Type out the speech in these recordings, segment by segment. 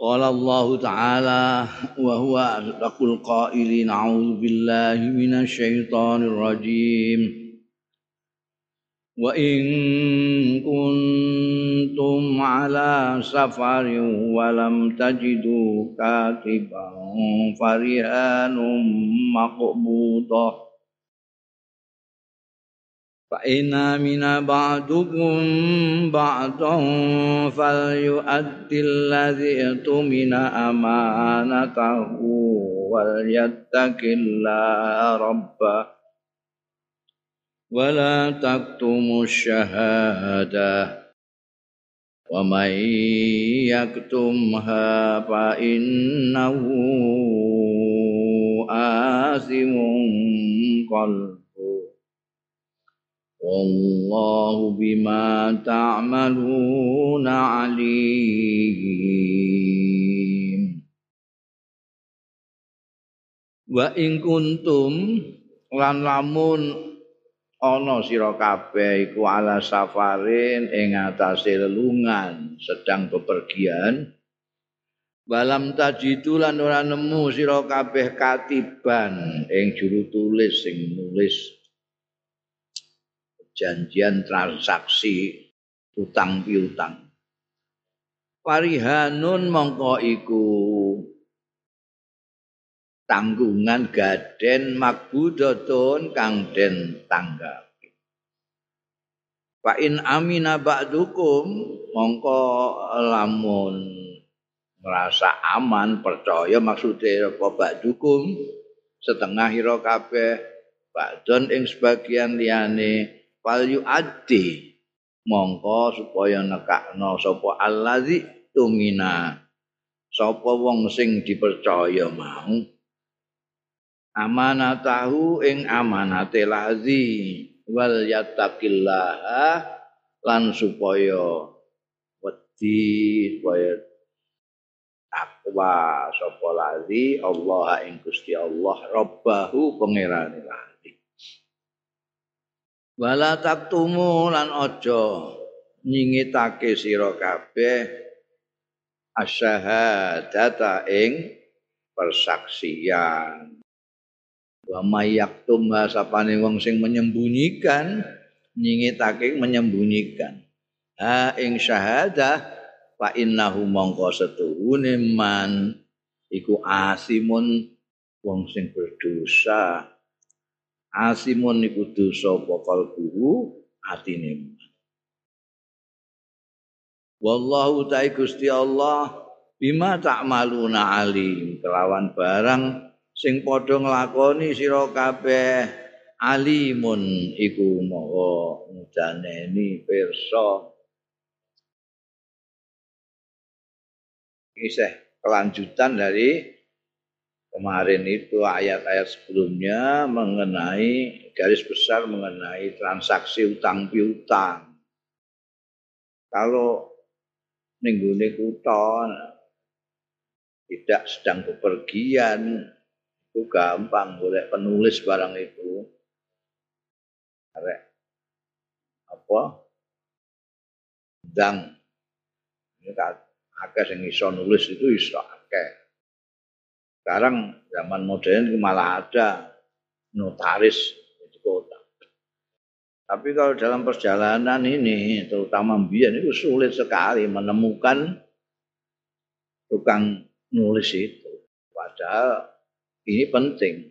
قال الله تعالى وهو أصدق القائلين أعوذ بالله من الشيطان الرجيم. وإن كنتم على سفر ولم تجدوا كاتبا فرهان مقبوضه فإن آمن بعضكم بعضا فليؤدي الذي اؤتمن أمانته وليتق الله ربه ولا تكتموا الشهادة ومن يكتمها فإنه آثم قلبه Bima ta'maluna alim. Wa in kuntum lan lamun ana sira kabeh iku ala safarin ing sedang bepergian Balam tajidu lan ora nemu sira kabeh katiban ing juru tulis sing nulis janjian transaksi utang piutang. Parihanun mongko iku tanggungan gaden makbudatun kang den tanggapi. Fa in amina ba'dukum mongko lamun merasa aman percaya maksudnya apa ba'dukum setengah hira kabeh ba'dun ing sebagian liyane fal yu'addi. Mongko supaya nekakno sapa allazi tumina. Sapa wong sing dipercaya mau. Amanatahu ing amanate lazi. Wal yattaqillah lan supaya wedi supaya takwa sapa lazi. Allah ing Gusti Allah rabbahu pangerane wala taktumu lan aja nyingitake sira kabeh asyhadata ing persaksian. Wa mayaktum sapane wong sing menyembunyikan nyingitake menyembunyikan. Ha ing syahadah fa innahu mongko setuhune man iku asimun wong sing berdosa asimun iku dosa pokol guru atine wallahu ta'i gusti Allah bima ta'maluna alim. Kelawan barang sing padha nglakoni sira kabeh alimun iku maha mudaneni pirsa. Kisah kelanjutan dari kemarin itu ayat-ayat sebelumnya mengenai garis besar mengenai transaksi utang piutang. Kalau minggu ini kuton tidak sedang bepergian itu gampang boleh penulis barang itu. Arek apa? Dang ini akeh sing iso nulis itu iso akeh. Sekarang zaman modern malah ada notaris di kota. Tapi kalau dalam perjalanan ini, terutama Mbian itu sulit sekali menemukan tukang nulis itu. Padahal ini penting.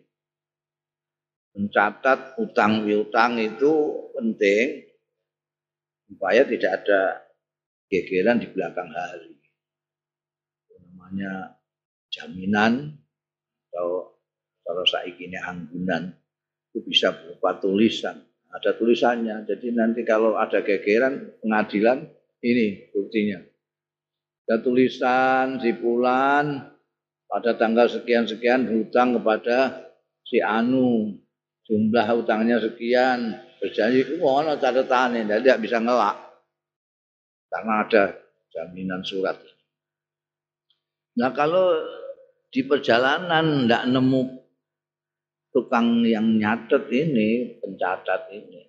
Mencatat utang piutang itu penting supaya tidak ada gegeran di belakang hari. namanya jaminan atau kalau saiki ini anggunan itu bisa berupa tulisan. Ada tulisannya. Jadi nanti kalau ada gegeran pengadilan ini buktinya. Ada tulisan si Pulan pada tanggal sekian-sekian hutang kepada si Anu. Jumlah hutangnya sekian. Berjanji oh no catatan ini tidak bisa ngelak. Karena ada jaminan surat. Nah kalau di perjalanan tidak nemu tukang yang nyatet ini, pencatat ini.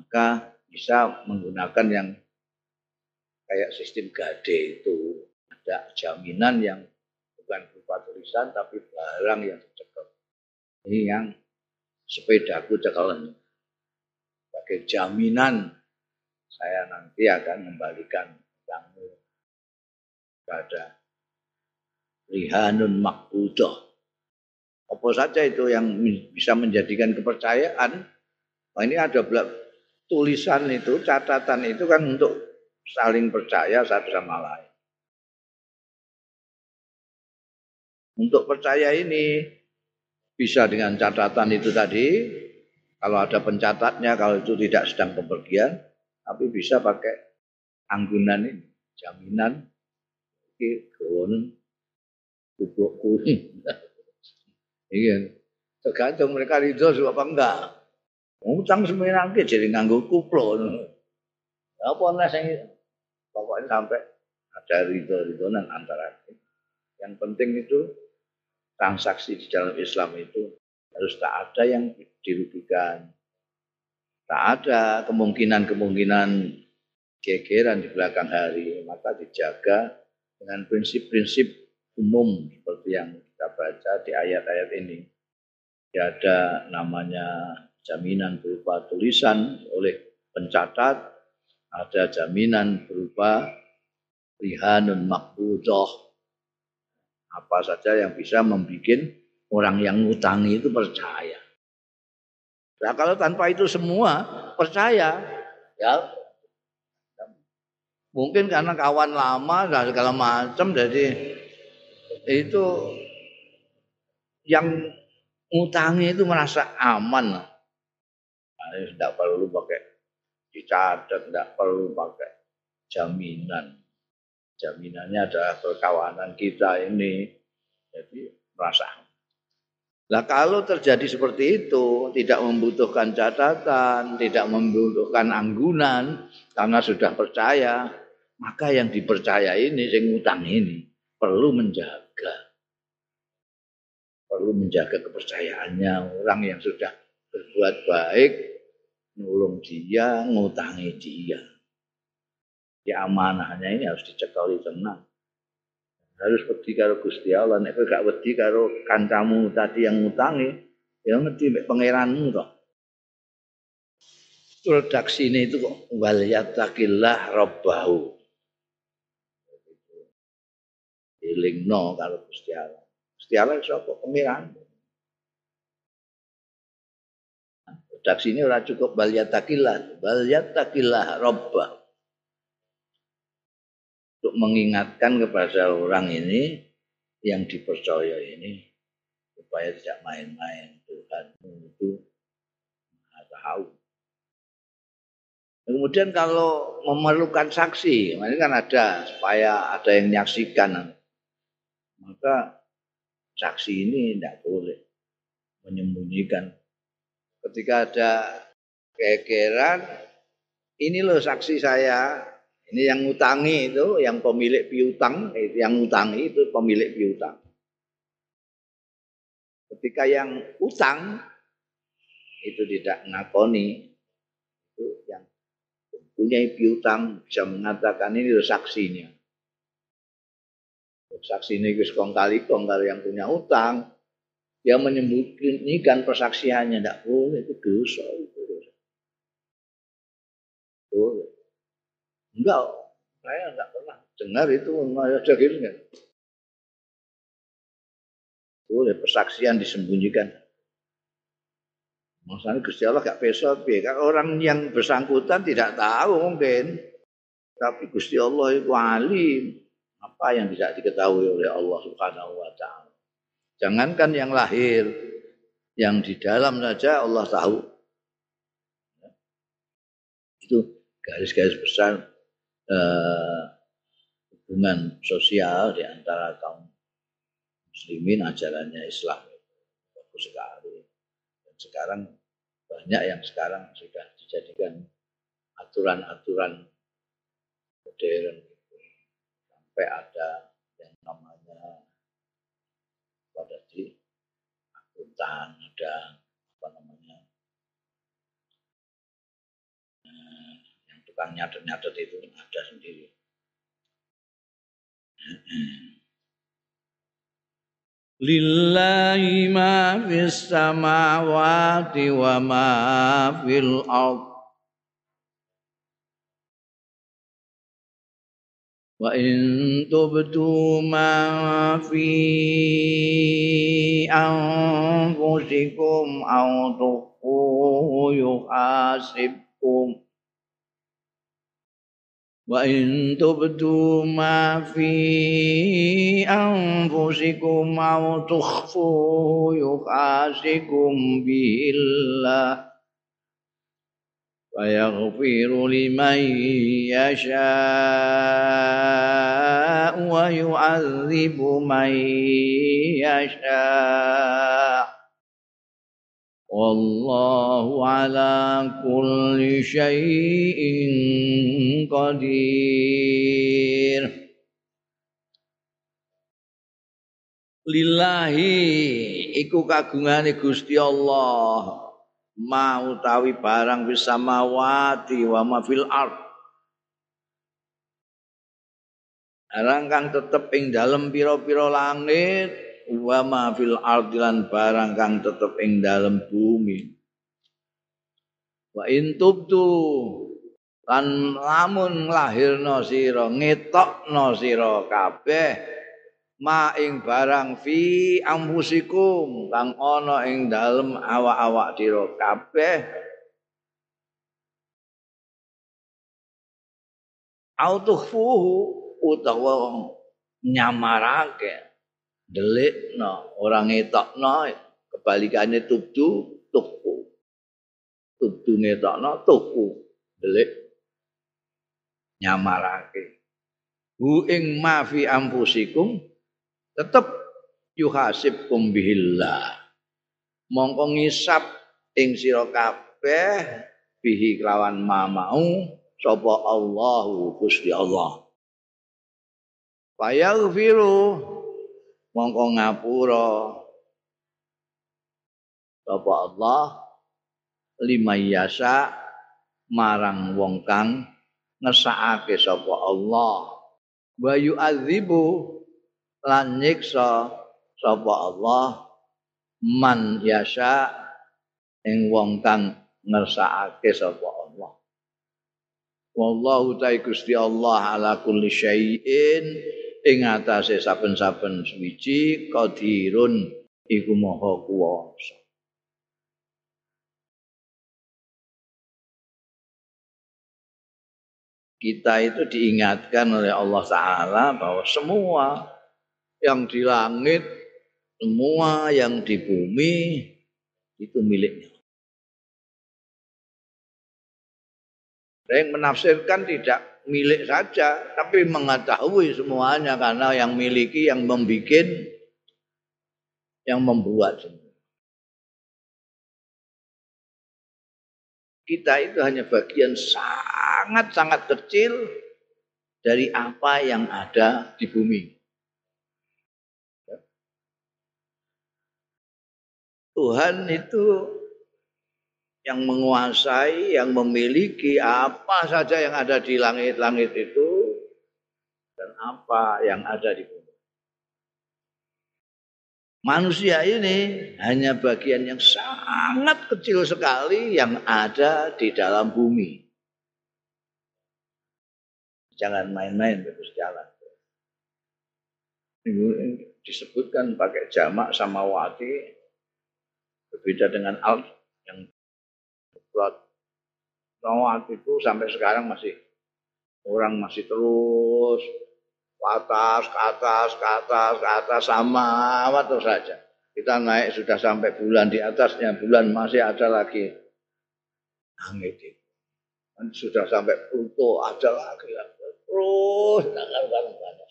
Maka bisa menggunakan yang kayak sistem gade itu. Ada jaminan yang bukan berupa tulisan tapi barang yang dicekel. Ini yang sepedaku cekelan. Sebagai jaminan saya nanti akan membalikan kamu pada lihanun makbudah. Apa saja itu yang bisa menjadikan kepercayaan. Nah, ini ada tulisan itu, catatan itu kan untuk saling percaya satu sama lain. Untuk percaya ini bisa dengan catatan itu tadi, kalau ada pencatatnya, kalau itu tidak sedang bepergian, tapi bisa pakai anggunan ini, jaminan, ini kublok kuning. Iya. Tergantung mereka ridho apa enggak. Utang ke jadi nganggo kuplo. Apa saya pokoknya sampai ada ridho nan antara yang penting itu transaksi di dalam Islam itu harus tak ada yang dirugikan. Tak ada kemungkinan-kemungkinan gegeran di belakang hari, maka dijaga dengan prinsip-prinsip umum seperti yang kita baca di ayat-ayat ini. Tidak ada namanya jaminan berupa tulisan oleh pencatat, ada jaminan berupa lihanun makbudoh. Apa saja yang bisa membuat orang yang ngutangi itu percaya. Nah kalau tanpa itu semua percaya, ya mungkin karena kawan lama dan segala macam jadi itu yang ngutangi itu merasa aman. Nah, tidak perlu pakai dicatat, tidak perlu pakai jaminan. Jaminannya adalah perkawanan kita ini. Jadi merasa Nah kalau terjadi seperti itu, tidak membutuhkan catatan, tidak membutuhkan anggunan, karena sudah percaya, maka yang dipercaya ini, yang ngutang ini, perlu menjaga. Perlu menjaga kepercayaannya orang yang sudah berbuat baik, nolong dia, ngutangi dia. Ya amanahnya ini harus dicekali tenang. Harus wedi karo Gusti Allah, nek gak wedi karo kancamu tadi yang ngutangi, ya ngerti pangeranmu kok. Redaksi ini itu kok wal yattaqillah rabbahu. Dilingno kalau Gusti Allah. Gusti Allah sapa pemiran. Redaksi ini ora cukup balyatakillah, balyatakillah robba. Untuk mengingatkan kepada orang ini yang dipercaya ini supaya tidak main-main Tuhan itu maha tahu. Kemudian kalau memerlukan saksi, ini kan ada supaya ada yang menyaksikan maka saksi ini tidak boleh menyembunyikan. Ketika ada kegeran, ini loh saksi saya, ini yang ngutangi itu, yang pemilik piutang, yang ngutangi itu pemilik piutang. Ketika yang utang itu tidak ngakoni, itu yang punya piutang bisa mengatakan ini loh saksinya. Saksi ini wis kong kali kong kalau yang punya utang, dia menyembunyikan persaksiannya tidak boleh itu dosa itu dosa. Boleh. Enggak, saya enggak pernah dengar itu ada gitu. Boleh persaksian disembunyikan. Maksudnya Gusti Allah gak besok, kan orang yang bersangkutan tidak tahu mungkin. Tapi Gusti Allah itu alim apa yang tidak diketahui oleh Allah Subhanahu wa taala. Jangankan yang lahir, yang di dalam saja Allah tahu. Itu garis-garis besar eh, hubungan sosial di antara kaum muslimin ajarannya Islam bagus sekali. Dan sekarang banyak yang sekarang sudah dijadikan aturan-aturan modern sampai ada yang namanya pada di akuntan ada apa namanya eh, yang tukang nyatet-nyatet itu ada sendiri. Lillahi ma fis samawati wa ma fil ardh وإن تبدوا ما في أنفسكم أو تخفوه يحاسبكم وإن تبدوا ما في أنفسكم أو تخفوه يحاسبكم به الله ويغفر لمن يشاء ويعذب من يشاء والله على كل شيء قدير Lillahi iku kagungane Gusti Allah ma utawi barang bisa mawati wa ma fil ard. Barang kang tetep ing dalem pira-pira langit wa ma fil ard lan barang kang tetep ing dalem bumi. Wa in tubtu lan lamun lahirna sira ngetokno sira kabeh ma ing barang fi amfusikum kang ana ing dalem awak-awak dira kabeh. Autuhfuhu utawa nyamarake delikno ora ngetokno kebalikane tubdu tuhfu tubdu ngetokno tuhfu delik nyamarake. Hu ing ma fi amfusikum tetep yuhasib kumbihillah mongko ngisap ing sira kabeh bihi kelawan mamau sapa Allahu Gusti Allah. Fayaghfiru mongko ngapura sapa Allah lima yasa marang wong kang ngesakake sapa Allah. Wa yu'adzibu lan nyiksa sapa Allah man yasha ing wong kang ngersakake sapa Allah. Wallahu ta'ala Gusti Allah ala kulli syai'in ing atase saben-saben suwiji qadirun iku maha kuwasa. Kita itu diingatkan oleh Allah Ta'ala bahwa semua yang di langit, semua yang di bumi itu miliknya. Yang menafsirkan tidak milik saja, tapi mengetahui semuanya karena yang miliki, yang membuat, yang membuat semua. Kita itu hanya bagian sangat-sangat kecil dari apa yang ada di bumi. Tuhan itu yang menguasai, yang memiliki apa saja yang ada di langit-langit itu dan apa yang ada di bumi. Manusia ini hanya bagian yang sangat kecil sekali yang ada di dalam bumi. Jangan main-main terus jalan. Disebutkan pakai jamak sama wati Berbeda dengan al yang berat. Rawat itu sampai sekarang masih orang masih terus ke atas, ke atas, ke atas, ke atas sama terus saja. Kita naik sudah sampai bulan di atasnya, bulan masih ada lagi langit itu. Dan sudah sampai Pluto ada lagi, terus tangan panas.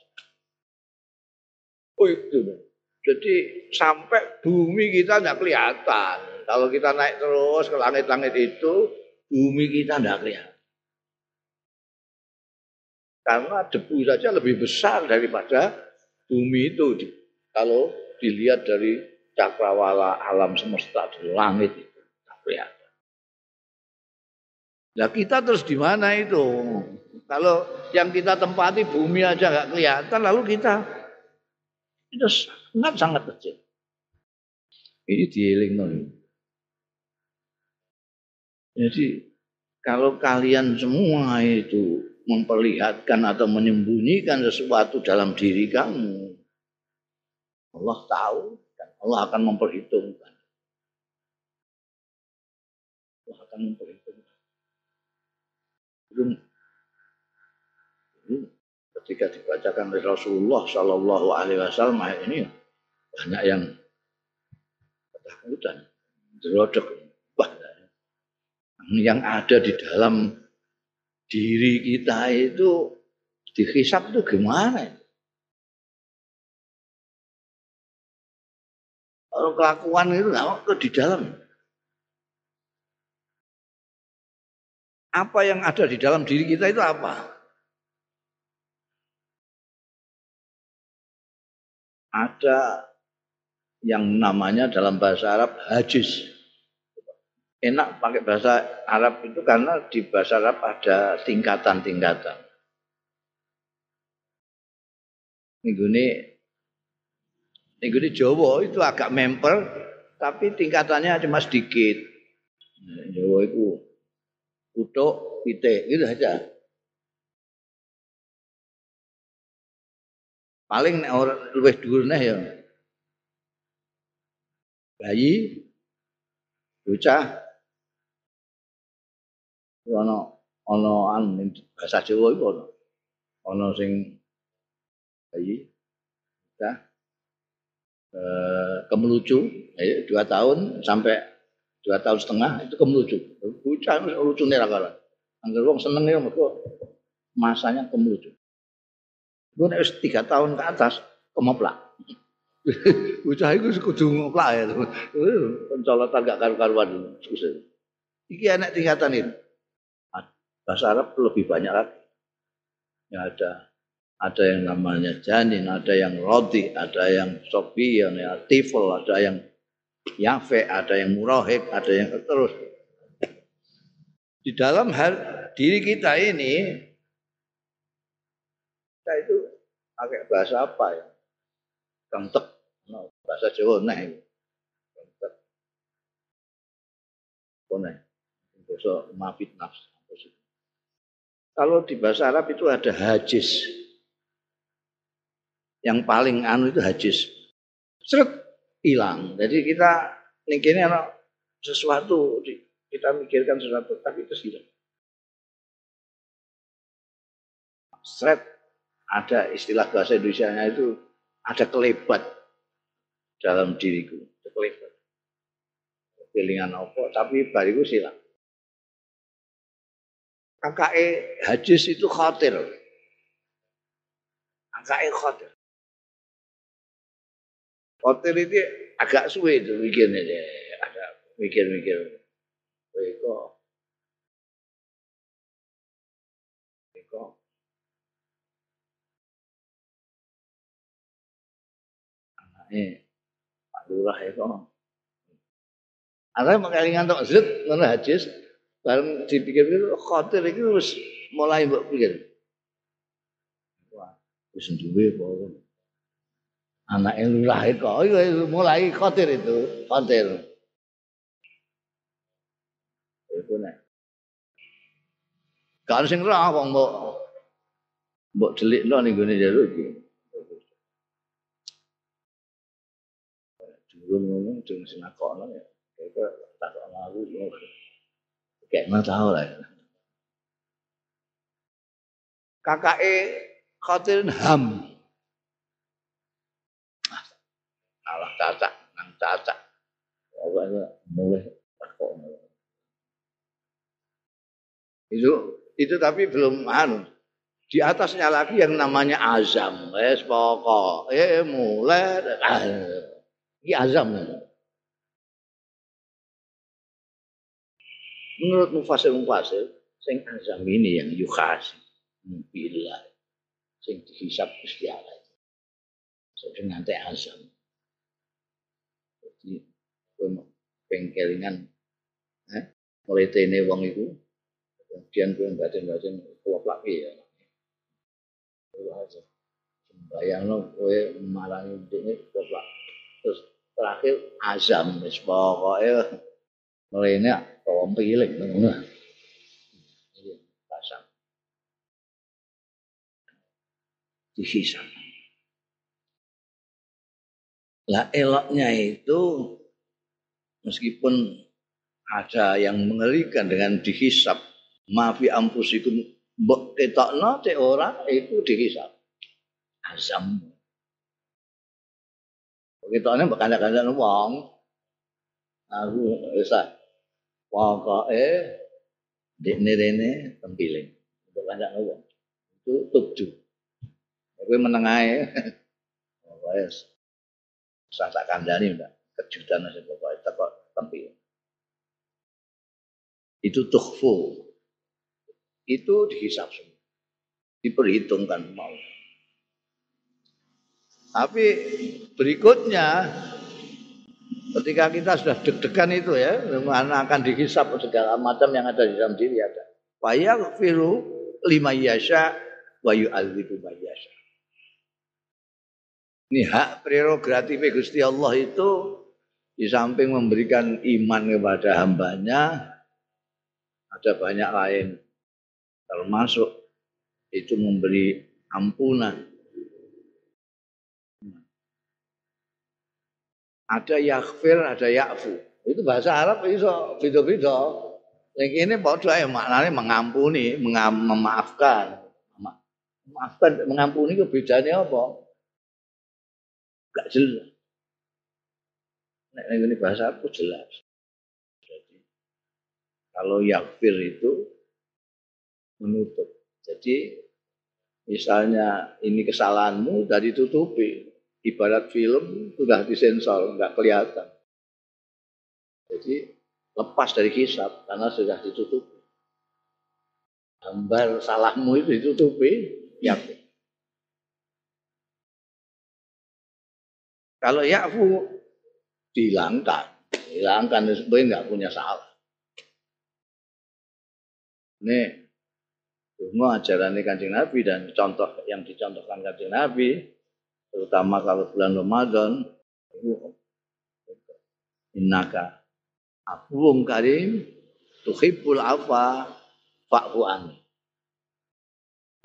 Oh itu. Jadi sampai bumi kita tidak kelihatan. Kalau kita naik terus ke langit-langit itu, bumi kita tidak kelihatan. Karena debu saja lebih besar daripada bumi itu. Kalau dilihat dari cakrawala alam semesta di langit itu, tidak kelihatan. Nah kita terus di mana itu? Kalau yang kita tempati bumi aja nggak kelihatan, lalu kita itu sangat sangat kecil. Ini dieling Jadi kalau kalian semua itu memperlihatkan atau menyembunyikan sesuatu dalam diri kamu, Allah tahu dan Allah akan memperhitungkan. Allah akan memperhitungkan. Ketika dibacakan oleh Rasulullah Shallallahu Alaihi Wasallam ini banyak yang ketakutan, jerodok, yang ada di dalam diri kita itu dihisap itu gimana? Kalau kelakuan itu nggak ke di dalam. Apa yang ada di dalam diri kita itu apa? Ada yang namanya dalam bahasa Arab hajis enak pakai bahasa Arab itu karena di bahasa Arab ada tingkatan-tingkatan. Minggu ini, minggu ini Jawa itu agak memper, tapi tingkatannya cuma sedikit. Jawa itu utuk, pite, gitu aja. Paling orang lebih dulu ya. Bayi, bocah, ana ana anu bahasa Jawa iku ana. Ana sing bayi ya. Eh, kemelucu, ya, dua tahun sampai dua tahun setengah itu kemelucu. Bocah lucu nih kalah. Angger wong seneng ya masanya kemelucu. Gue nek tiga tahun ke atas kemoplak. Bocah iku kudu ngoplak ya. Pencolotan gak karu-karuan. Iki anak tingkatan ini bahasa Arab lebih banyak lagi. Ya ada ada yang namanya janin, ada yang rodi, ada yang sobion, ya tifel, ada yang yafe, ada yang murahik, ada yang terus. Di dalam hal diri kita ini, kita itu pakai bahasa apa ya? Kentek, bahasa Jawa nah Kentek. Kone, bahasa mafit nafsu. Kalau di bahasa Arab itu ada hajis. Yang paling anu itu hajis. Seret hilang. Jadi kita ini anak sesuatu kita mikirkan sesuatu tapi itu hilang. Seret ada istilah bahasa Indonesia itu ada kelebat dalam diriku, kelebat. Kelingan apa, tapi bariku silang. KKE hadis itu khatir. KKE khatir. Khatir itu agak suwe itu mikirnya. Ada mikir-mikir. Kok. Anaknya Pak Lurah ya kok. Ada mengalingan tok zet mana hadis Bareng dipikir-pikir khawatir iki wis mulai mbok pikir. Wah, wis duwe apa Anake lurah kok mulai khawatir itu, khawatir. Itu nek. Kan sing ra wong mbok mbok delikno ning gone jero iki. Durung ngomong durung sinakokno ya. Kaya takok aku kayak mana tahu lah. KKE khatirin ham. Allah cacak, nang cacak. Pokoknya mulai takut. Itu itu tapi belum anu. Di atasnya lagi yang namanya azam. Wes pokok. Eh mulai. Ah, ini azam. Menurut mufasir-mufasir, sing azam ini yang yukhasi. Bila sing dihisap Gusti Allah. Dengan teh azam. Jadi pengkelingan eh, mulai tene wong iku Kemudian gue batin-batin keloplak ya. Bayang lo, gue malangi ini keloplak. Terus terakhir azam, wis pokoknya mulainya kawam pilih. Pasang. Dihisap. Lah eloknya itu meskipun ada yang mengerikan dengan dihisap mafi ampusikum mbok ketokno cek ora itu dihisap azam ketokne mbok kandak-kandak wong aku wis pokoke dekne rene tempiling. Mbok kandak wong itu tubju kowe meneng ae pokoke sak tak kandani ndak kejutan aja pokoke tekok tempiling. Itu tukhfu itu dihisap semua. Diperhitungkan mau tapi berikutnya ketika kita sudah deg-degan itu ya akan dihisap segala macam yang ada di dalam diri ada. Firu lima yasha wa yu'adzibu yasha. Ini hak prerogatif Gusti Allah itu di samping memberikan iman kepada hambanya ada banyak lain. Termasuk itu memberi ampunan ada yakfir ada yakfu itu bahasa Arab itu beda-beda. Yang ini padha ya maknanya mengampuni mengam, memaafkan. Memaafkan mengampuni itu bedanya apa? Gak jelas. Nek ini bahasa aku jelas. Kalau yakfir itu menutup. Jadi misalnya ini kesalahanmu dari tutupi. Ibarat film sudah disensor, nggak kelihatan. Jadi lepas dari hisap karena sudah ditutupi. Gambar salahmu itu ditutupi, yakfir. Kalau yakfu dihilangkan, dihilangkan sebenarnya nggak punya salah. Ini semua ajaran kancing Nabi dan contoh yang dicontohkan kancing Nabi, terutama kalau bulan Ramadan, innaka afuwum karim tuhibbul afa fa'fu anni.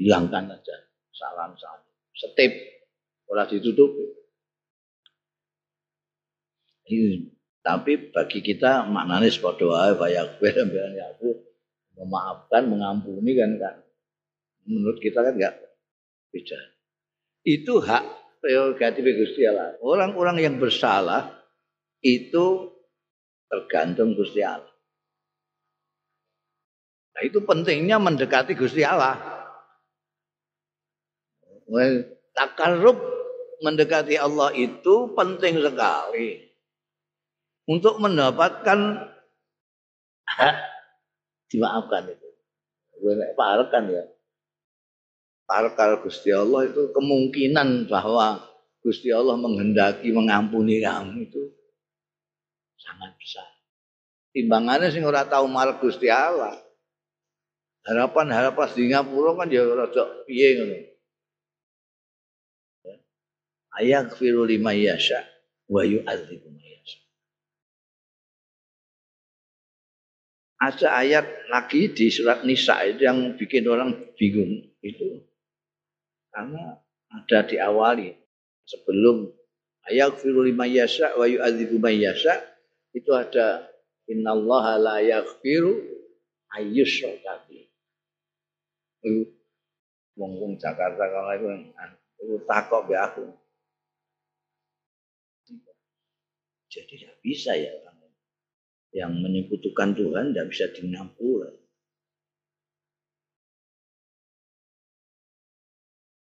Hilangkan aja salam salam. Setip, ora ditutupi. Ini, tapi bagi kita maknanya sepadha wae bayak ben aku memaafkan, mengampuni kan kan. Menurut kita kan enggak beda. Itu hak prerogatif Gusti Allah. Orang-orang yang bersalah itu tergantung Gusti Allah. Nah, itu pentingnya mendekati Gusti Allah. Takarub mendekati Allah itu penting sekali untuk mendapatkan hak dimaafkan itu. Gue nek kan ya. Parkal Gusti Allah itu kemungkinan bahwa Gusti Allah menghendaki mengampuni kamu itu sangat besar. Timbangannya sing ora tahu marek Gusti Allah. Harapan-harapan di Singapura kan ya rada piye ngono. Ya. Ayak firu lima yasha wa yu'adzibu ada ayat lagi di surat Nisa itu yang bikin orang bingung itu karena ada diawali sebelum. Ayat firu lima yasa wa yu'adzibu yasa itu ada innallaha la yaghfiru ayyusyraka itu wong-wong Jakarta kalau itu itu takok be aku. Jadi tidak bisa ya yang menyekutukan Tuhan tidak bisa dingampura.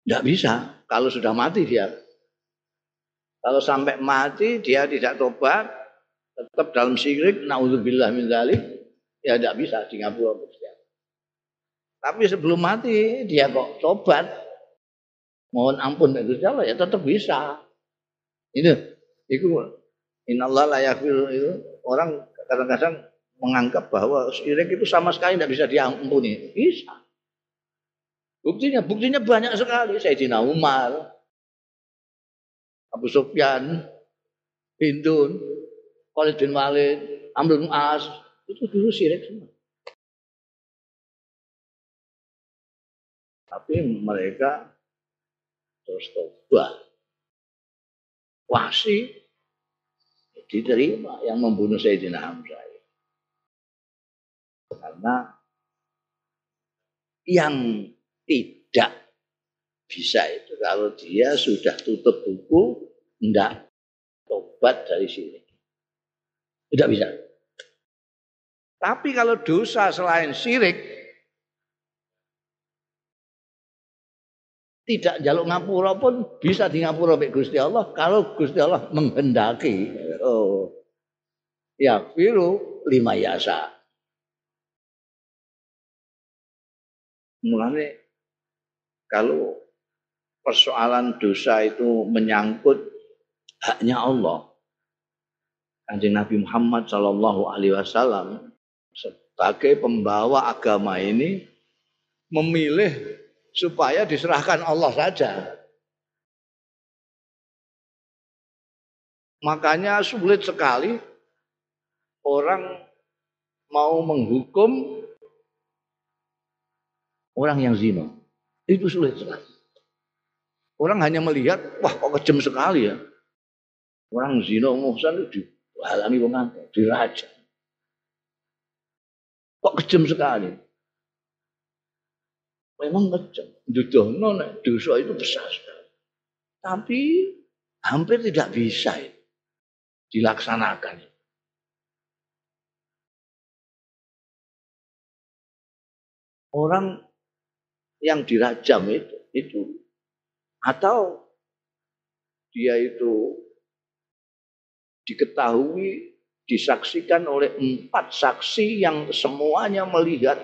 Tidak bisa. Kalau sudah mati dia. Kalau sampai mati dia tidak tobat, tetap dalam syirik, naudzubillah min ya tidak bisa di ngapura Tapi sebelum mati dia kok tobat, mohon ampun Gusti Allah ya tetap bisa. Itu, itu Inallah layak itu orang kadang-kadang menganggap bahwa syirik itu sama sekali tidak bisa diampuni. Bisa. Buktinya, buktinya banyak sekali. Sayyidina Umar, Abu Sufyan, Hindun, Khalid bin Walid, Amr bin As, itu dulu syirik semua. Tapi mereka terus tobat. Wasi diterima yang membunuh Sayyidina Hamzah. Karena yang tidak bisa itu kalau dia sudah tutup buku, enggak tobat dari sini. Tidak bisa. Tapi kalau dosa selain syirik, tidak jaluk ngapura pun bisa di ngapura oleh Gusti Allah kalau Gusti Allah menghendaki. Oh. Ya firu lima yasa. Mulane kalau persoalan dosa itu menyangkut haknya Allah. Kanjeng Nabi Muhammad Shallallahu Alaihi Wasallam sebagai pembawa agama ini memilih supaya diserahkan Allah saja. Makanya sulit sekali orang mau menghukum orang yang zina. Itu sulit sekali. Orang hanya melihat, wah kok kejam sekali ya. Orang zina muhsan itu dihalangi wong diraja. Kok kejam sekali memang kejam. Dudono nek dosa itu besar sekali. Tapi hampir tidak bisa itu dilaksanakan. Orang yang dirajam itu, itu atau dia itu diketahui disaksikan oleh empat saksi yang semuanya melihat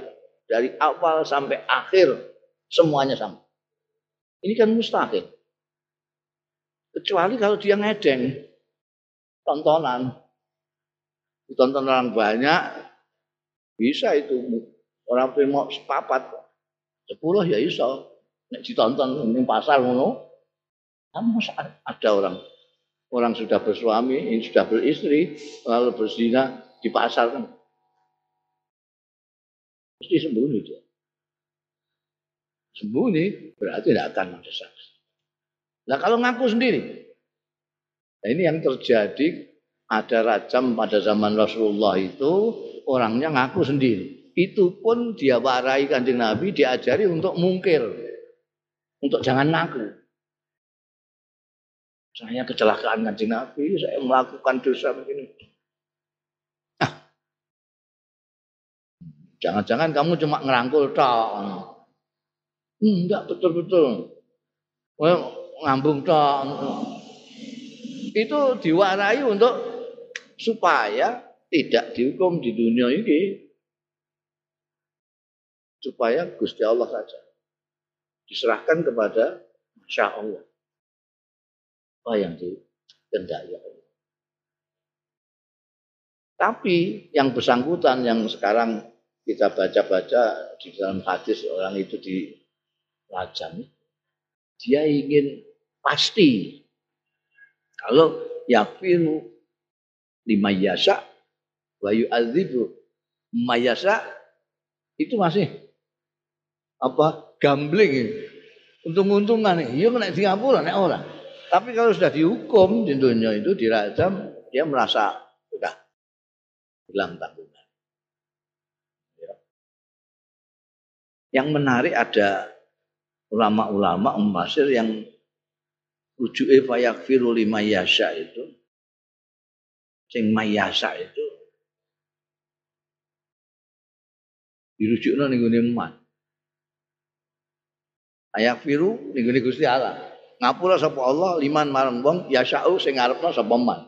dari awal sampai akhir semuanya sama. Ini kan mustahil. Kecuali kalau dia ngedeng tontonan. Ditonton orang banyak bisa itu orang mau sepapat sepuluh ya iso nek ditonton ini pasar ngono kan ada orang orang sudah bersuami sudah beristri lalu berzina di pasar kan Mesti sembunyi dia. Sembunyi berarti tidak akan ada saksi. Nah kalau ngaku sendiri, nah ini yang terjadi ada rajam pada zaman Rasulullah itu orangnya ngaku sendiri. Itu pun dia warai kanjeng Nabi diajari untuk mungkir. Untuk jangan ngaku. Saya kecelakaan kanjeng Nabi, saya melakukan dosa begini. Jangan-jangan kamu cuma ngerangkul tok. Enggak betul-betul. ngambung tok. Itu diwarai untuk supaya tidak dihukum di dunia ini. Supaya Gusti Allah saja. Diserahkan kepada Masya Allah. Apa yang dikehendaki Allah. Tapi yang bersangkutan yang sekarang kita baca-baca di dalam hadis orang itu di rajam dia ingin pasti kalau yafiru lima yasa wa yu'adzibu mayasa itu masih apa? Gambling untung-untungan iya kena Singapura nek orang tapi kalau sudah dihukum di dunia itu dirajam dia merasa sudah hilang tanggung Yang menarik ada ulama-ulama umasir yang rujuke fayakfiru lima yasha itu. Sing mayasa itu dirujukno ning gone emas. Ayak firu gone Gusti Allah. Ngapura sapa Allah liman marang wong yasau sing ngarepno sapa man.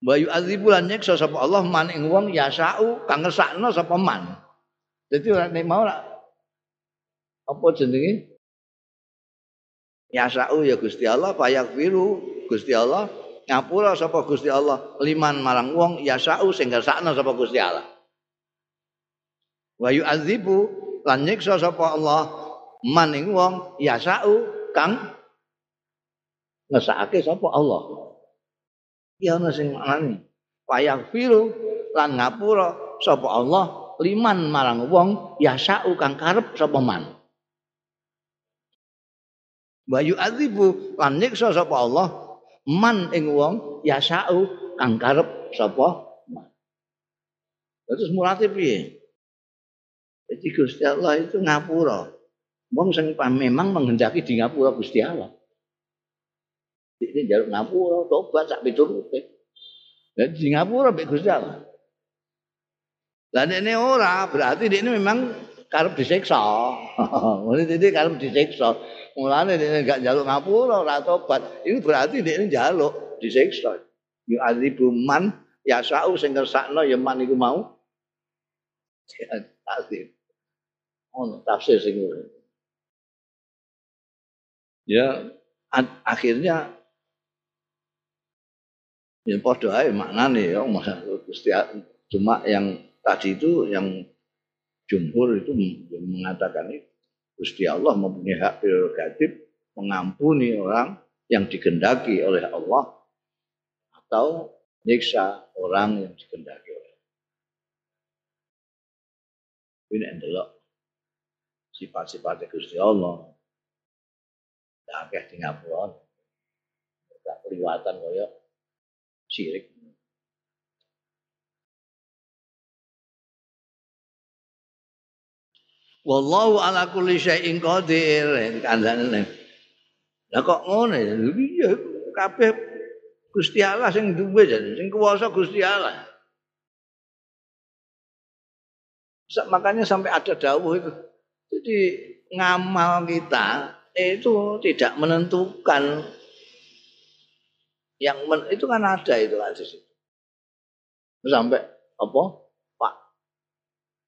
Bayu azibu lan sapa Allah man ing wong yasau kang ngesakno sapa man. Jadi orang nek mau apa jenenge? Yasau ya Gusti Allah, payak firu Gusti Allah ngapura sapa Gusti Allah liman marang wong yasau sing kersakno sapa Gusti Allah wa yu'adzibu lan nyiksa sapa Allah? Maning wong yasau kang. Ngesake sapa Allah? Ya ana sing maknane firu lan ngapura sapa Allah? Liman marang wong yasau kang karep sapa man. Wa yu'adzibu lan nyiksa sapa Allah? Man ing wong yasau kang karep sapa man. Terus murate piye jadi Gusti Allah itu ngapura wong sing memang menghendaki di ngapura Gusti Allah ini jaluk ngapura tobat sak piturute jadi di ngapura mbek Gusti Allah lah ini ora berarti ini memang karep disiksa. Mulane dene karep disiksa. Mulane dia enggak jaluk ngapura ora tobat. Ini berarti ini jaluk disiksa. Yu azibu man yasau sing ngersakno ya man iku mau. Tafsir. Oh, tafsir sing Ya akhirnya ya padha ae maknane ya cuma yang tadi itu yang jumhur itu mengatakan itu Gusti Allah mempunyai hak prerogatif mengampuni orang yang digendaki oleh Allah atau nyiksa orang yang digendaki oleh Allah. Ini adalah sifat-sifat Gusti Allah. Tidak akeh di ngapura. Tidak keliwatan kaya sirik. Wallahu ala kulli syai'in qadir. Kandhane. Lah kok ya? Iya kabeh Gusti Allah sing duwe jadi sing kuwasa Gusti Allah. Makanya sampai ada dawuh itu. Jadi ngamal kita itu tidak menentukan yang men, itu kan ada itu kan. Sampai apa?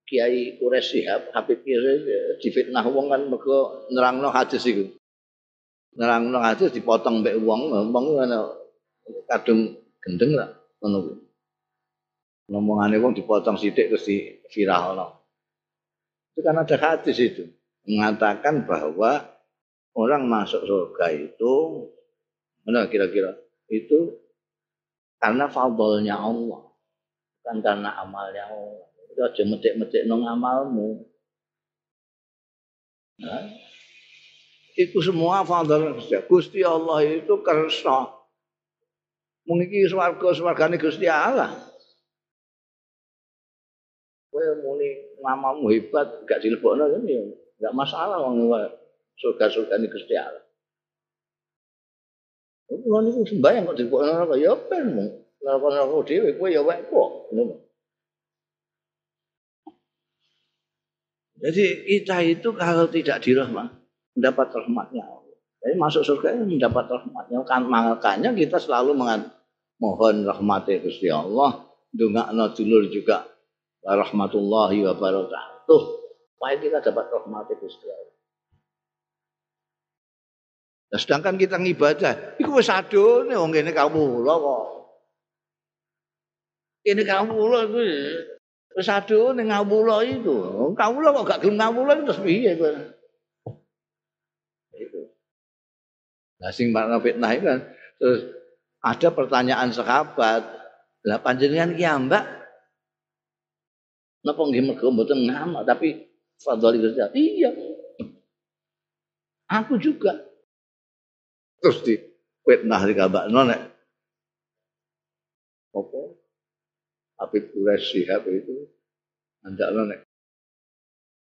Kiai Quraisy Sihab, Habib Quraisy difitnah wong kan mergo nerangno hadis iku. Nerangno hadis dipotong mbek wong, wong kadung gendeng lah ngono kuwi. Ngomongane wong dipotong sithik terus di viralno. Itu kan ada hadis itu mengatakan bahwa orang masuk surga itu mana kira-kira itu karena fadlnya Allah bukan karena amalnya Allah itu aja metik-metik nong amalmu. Nah, itu semua fadl Gusti Allah itu kersa. Mungkin swarga swargane Gusti Allah. Kowe muni ngamamu hebat gak dilebokno kan ya enggak masalah wong surga-surga ini Gusti Allah. Kulo niku sembayang kok dilebokno ya ben mung. Neraka-neraka dhewe kowe ya wek kok. Ngono. Jadi kita itu kalau tidak dirahmat, mendapat rahmatnya Allah. Jadi masuk surga ini mendapat rahmatnya. Kan makanya kita selalu mohon rahmatnya Gusti Allah. Dungakno dulur juga rahmatullahi wa barakatuh. Supaya kita dapat rahmatnya Gusti Allah. Nah, sedangkan kita ngibadah, itu wis adone wong kene kawula kok. Kene kawula itu Wis aduh ning ngawula itu. Kawula kok gak gelem ngawula terus piye kowe? Itu. Nah sing makna fitnah itu kan terus ada pertanyaan sahabat, lah panjenengan ki ambak napa nggih mergo mboten ngamal tapi fadhali Gusti Iya. Aku juga. Terus di fitnah di kabakno nek apa Habib Quraisy Shihab itu andakno nek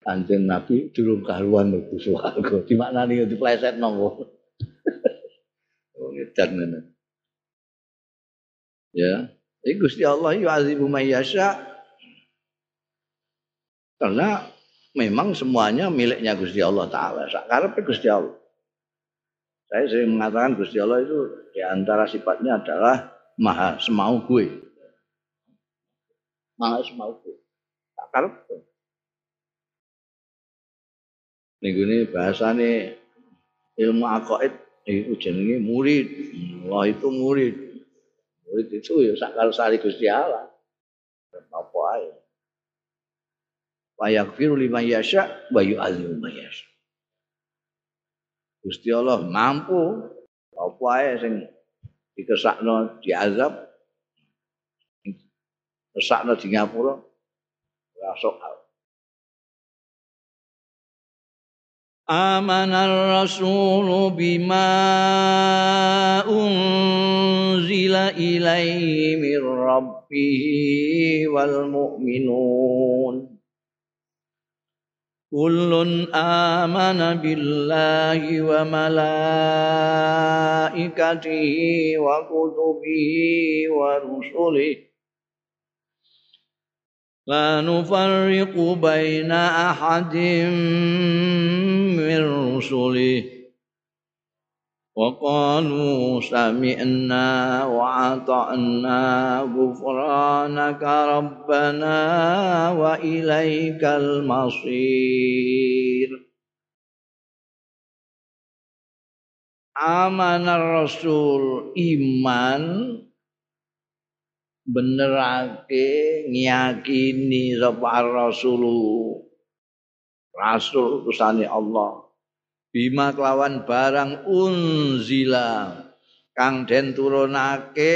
Kanjeng Nabi durung karuan mlebu swarga. Di maknane yo diplesetno kok. Oh ngedan ngene. Ya, iki Gusti Allah yu'azibu may yasha. Karena memang semuanya miliknya Gusti Allah taala. Sakarepe Gusti Allah. Saya sering mengatakan Gusti Allah itu di antara sifatnya adalah maha semau gue males mau tak karep minggu ini ilmu akaid itu jenenge murid Allah itu murid Murid itu ya sakal sari Gusti Allah. Apa ae Wa yaghfiru liman yasha wa yu'adzibu man yasha. Gusti Allah mampu apa ae sing dikesakno diazab kesakno di ngapura ora soal آمن الرسول بما أنزل إليه من ربه والمؤمنون كل آمن بالله وملائكته وكتبه ورسله. لا نفرق بين أحد من رسله. وقالوا سمعنا وأطعنا غفرانك ربنا وإليك المصير آمن الرسول إيمان benerake ngiyakini sapa rasulu rasul utusane Allah bima kelawan barang unzila. Kang den turunake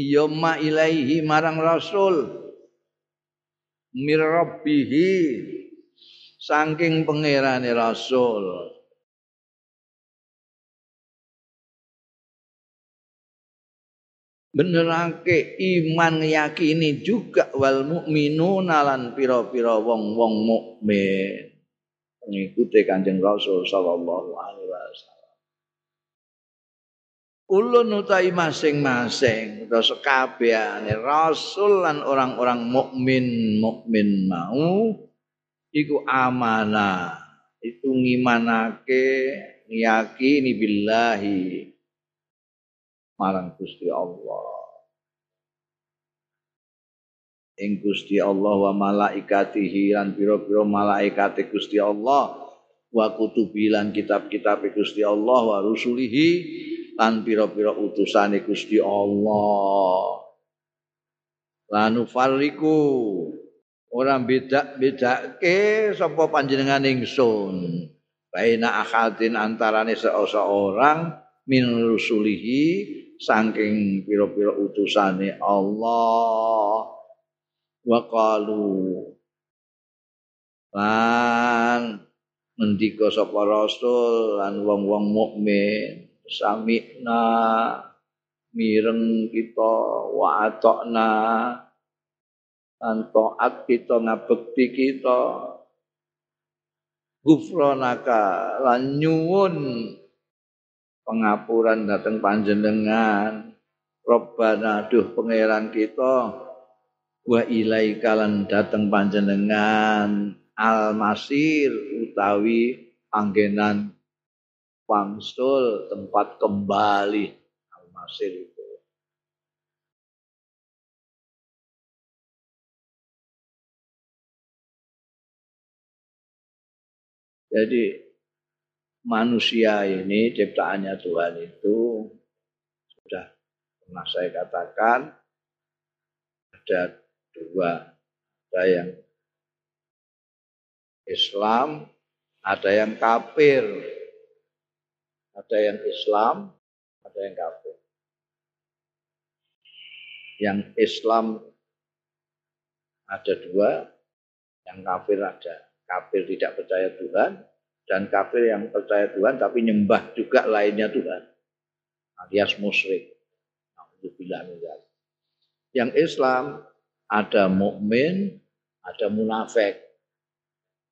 Yoma ilaihi marang rasul. Mir rabbihi. Saking pangerane rasul benerake iman yakini juga wal mukminuna lan pira-pira wong-wong mukmin. Mengikuti Kanjeng Rasul sallallahu alaihi wasallam. Ulun utai masing-masing atau sekabehane rasul lan orang-orang mukmin mukmin mau iku amanah. Itu ngimanake ngiyakini billahi marang Gusti Allah. Ing Gusti Allah wa malaikatihi lan pira-pira malaikat Gusti Allah wa kutubi lan kitab-kitab Gusti Allah wa rusulihi lan pira-pira utusane Gusti Allah. Lanu fariku ora beda-bedake sapa panjenengan ingsun. Baina akhatin antarane seorang min rusulihi saking pira-pira utusane Allah. Wa qalu lan ngendika sapa rasul? Lan wong-wong mukmin samikna mireng kita wa atokna lan taat kita ngabekti kita. Gufronaka lan nyuwun pengapuran datang panjenengan. Robbana duh pangeran kita. Wa ilaika lan dateng panjenengan. Al masir utawi panggenan pangsul tempat kembali. Al masir itu. Jadi manusia ini ciptaannya Tuhan itu sudah pernah saya katakan ada dua. Ada yang Islam ada yang kafir. Ada yang Islam ada yang kafir. Yang Islam ada dua yang kafir ada. Kafir tidak percaya Tuhan dan kafir yang percaya Tuhan tapi nyembah juga lainnya Tuhan alias musyrik. Yang Islam ada mukmin, ada munafik.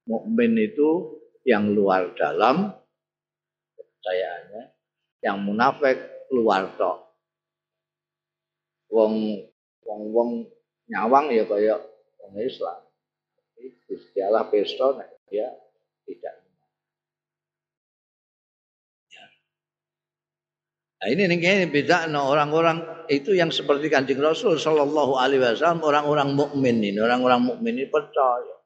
Mukmin itu yang luar dalam kepercayaannya, yang munafik luar tok. Wong wong wong nyawang ya kayak wong Islam. Gusti Allah pesta ya tidak Nah, ini nih beda no, orang-orang itu yang seperti kanjeng Rasul Shallallahu Alaihi Wasallam orang-orang mukmin ini orang-orang mukmin ini percaya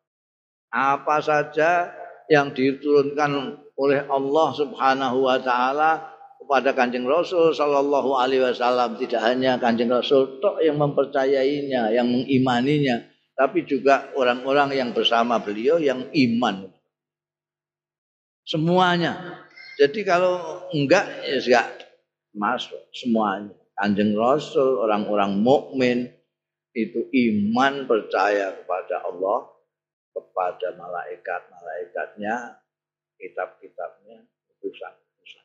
apa saja yang diturunkan oleh Allah Subhanahu wa taala kepada Kanjeng Rasul sallallahu alaihi wasallam tidak hanya Kanjeng Rasul tok yang mempercayainya, yang mengimaninya, tapi juga orang-orang yang bersama beliau yang iman. Semuanya. Jadi kalau enggak ya enggak masuk semuanya. Kanjeng Rasul, orang-orang mukmin itu iman percaya kepada Allah, kepada malaikat-malaikatnya, kitab-kitabnya, utusan-utusan.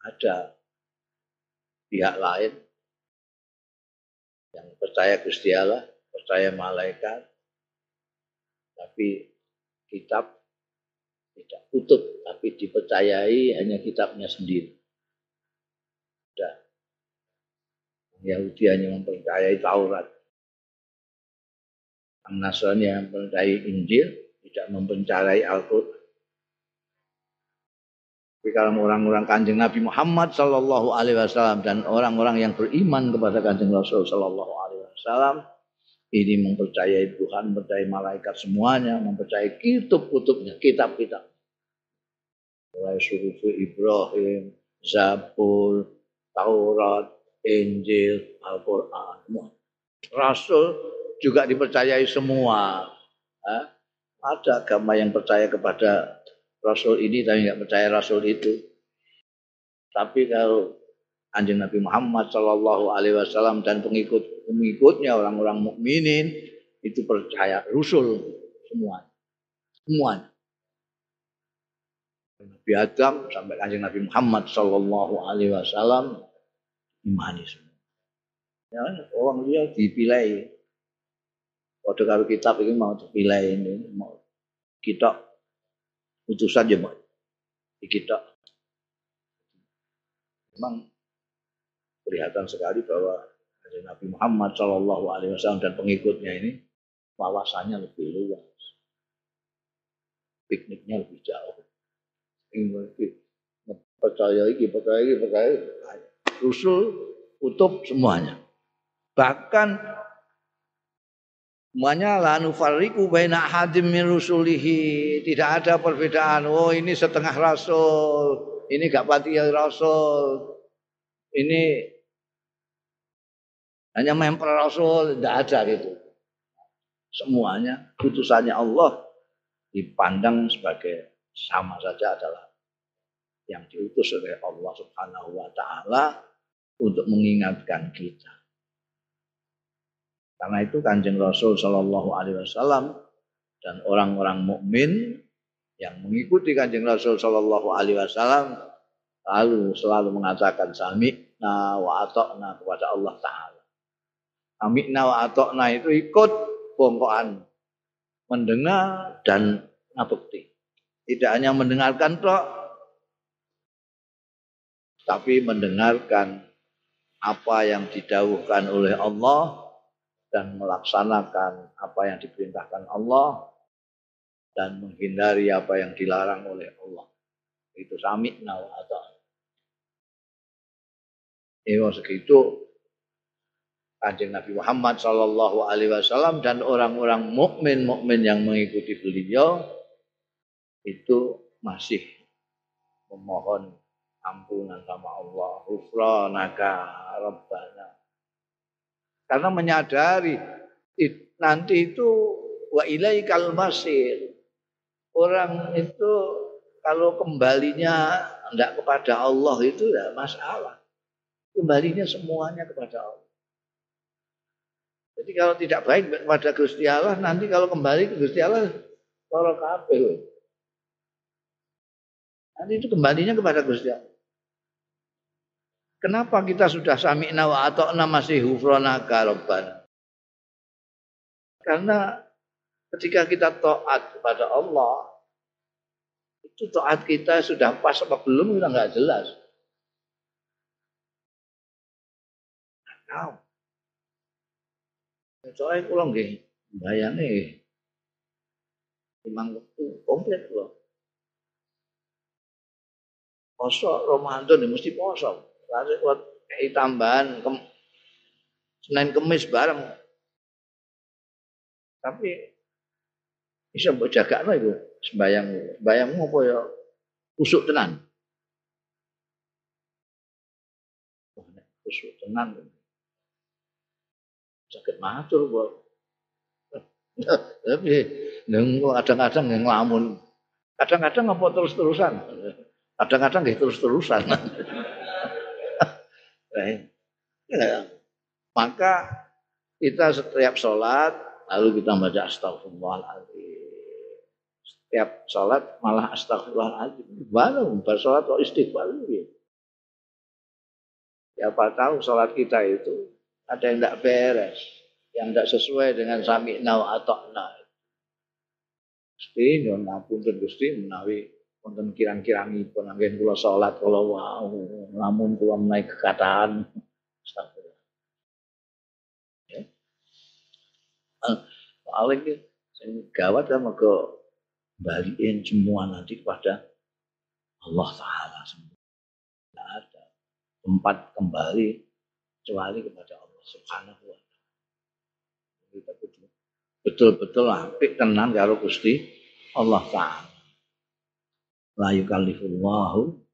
Ada pihak lain yang percaya Gusti Allah, percaya malaikat, tapi kitab tidak utuh, tapi dipercayai hanya kitabnya sendiri. Sudah. Yahudi hanya mempercayai Taurat. Nasrani yang mempercayai Injil, tidak mempercayai Al-Quran. Tapi kalau orang-orang kanjeng Nabi Muhammad Wasallam dan orang-orang yang beriman kepada kanjeng Rasul Wasallam ini mempercayai Tuhan, mempercayai malaikat semuanya, mempercayai kitab-kutubnya, kitab-kitab. Mulai suruh Ibrahim, Zabur, Taurat, Injil, Al-Quran. Rasul juga dipercayai semua. Ada agama yang percaya kepada Rasul ini tapi nggak percaya Rasul itu. Tapi kalau anjing Nabi Muhammad Shallallahu Alaihi Wasallam dan pengikut pengikutnya orang-orang mukminin itu percaya Rasul semua, semua. Nabi Adam sampai anjing Nabi Muhammad Shallallahu Alaihi Wasallam imani semua. Ya, orang dia dipilih Waktu kalau kitab ini mau terpilih ini, mau kita utusan ya mau kita. Memang kelihatan sekali bahwa Nabi Muhammad Shallallahu Alaihi Wasallam dan pengikutnya ini wawasannya lebih luas, pikniknya lebih jauh. Percaya ini, percaya ini, percaya Rusul utuh semuanya. Bahkan Semuanya la nufarriqu baina hadim min rusulihi. Tidak ada perbedaan. Oh, ini setengah rasul. Ini gak pati rasul. Ini hanya memper rasul, tidak ada gitu. Semuanya putusannya Allah dipandang sebagai sama saja adalah yang diutus oleh Allah Subhanahu wa taala untuk mengingatkan kita. Karena itu Kanjeng Rasul Shallallahu Alaihi Wasallam dan orang-orang mukmin yang mengikuti Kanjeng Rasul Shallallahu Alaihi Wasallam lalu selalu mengatakan sami'na wa atokna kepada Allah Taala. Sami'na wa atokna itu ikut bongkoan mendengar dan ngabukti. Tidak hanya mendengarkan toh, tapi mendengarkan apa yang didawuhkan oleh Allah dan melaksanakan apa yang diperintahkan Allah dan menghindari apa yang dilarang oleh Allah. Itu sami nawa atau Ini segitu Kanjeng Nabi Muhammad Shallallahu Alaihi Wasallam dan orang-orang mukmin mukmin yang mengikuti beliau itu masih memohon ampunan sama Allah. Ghufranaka Rabbana karena menyadari nanti itu wa ilaikal masir. Orang itu kalau kembalinya tidak kepada Allah itu tidak masalah. Kembalinya semuanya kepada Allah. Jadi kalau tidak baik kepada Gusti Allah, nanti kalau kembali ke Gusti Allah, para kafir. Nanti itu kembalinya kepada Gusti Allah. Kenapa kita sudah sami'na wa atokna masih hufronaka Rabbana? Karena ketika kita taat kepada Allah, itu taat kita sudah pas apa belum kita nggak jelas. Tahu. Soalnya pulang nggih, bayane memang komplit loh. Poso Ramadan mesti poso. Lalu buat kayak tambahan kem, Senin Kemis bareng. Tapi Bisa mbok jagakno iku sembayang. Sembayangmu apa ya kusuk tenan. Kusuk tenan. Sakit matur kok. Tapi kadang-kadang yang ngelamun. Kadang-kadang apa terus-terusan. Kadang-kadang nggih terus-terusan. ya. Maka kita setiap sholat lalu kita baca astagfirullahaladzim. Setiap sholat malah astagfirullahaladzim. Baru bersolat kok istighfar ya. Siapa tahu sholat kita itu ada yang tidak beres, yang tidak sesuai dengan sami nau atau na. Gusti nyuwun ngapunten Gusti menawi wonten kirang-kirangipun anggen kula salat kula wau lamun kula menawi kekataan astagfirullah. Ya. Paling sing gawat ya mergo balikin semua nanti kepada Allah Ta'ala semua. Tidak ada tempat kembali kecuali kepada Allah Subhanahu wa. Kita betul-betul apik tenan karo Gusti Allah Ta'ala. La yukallifullahu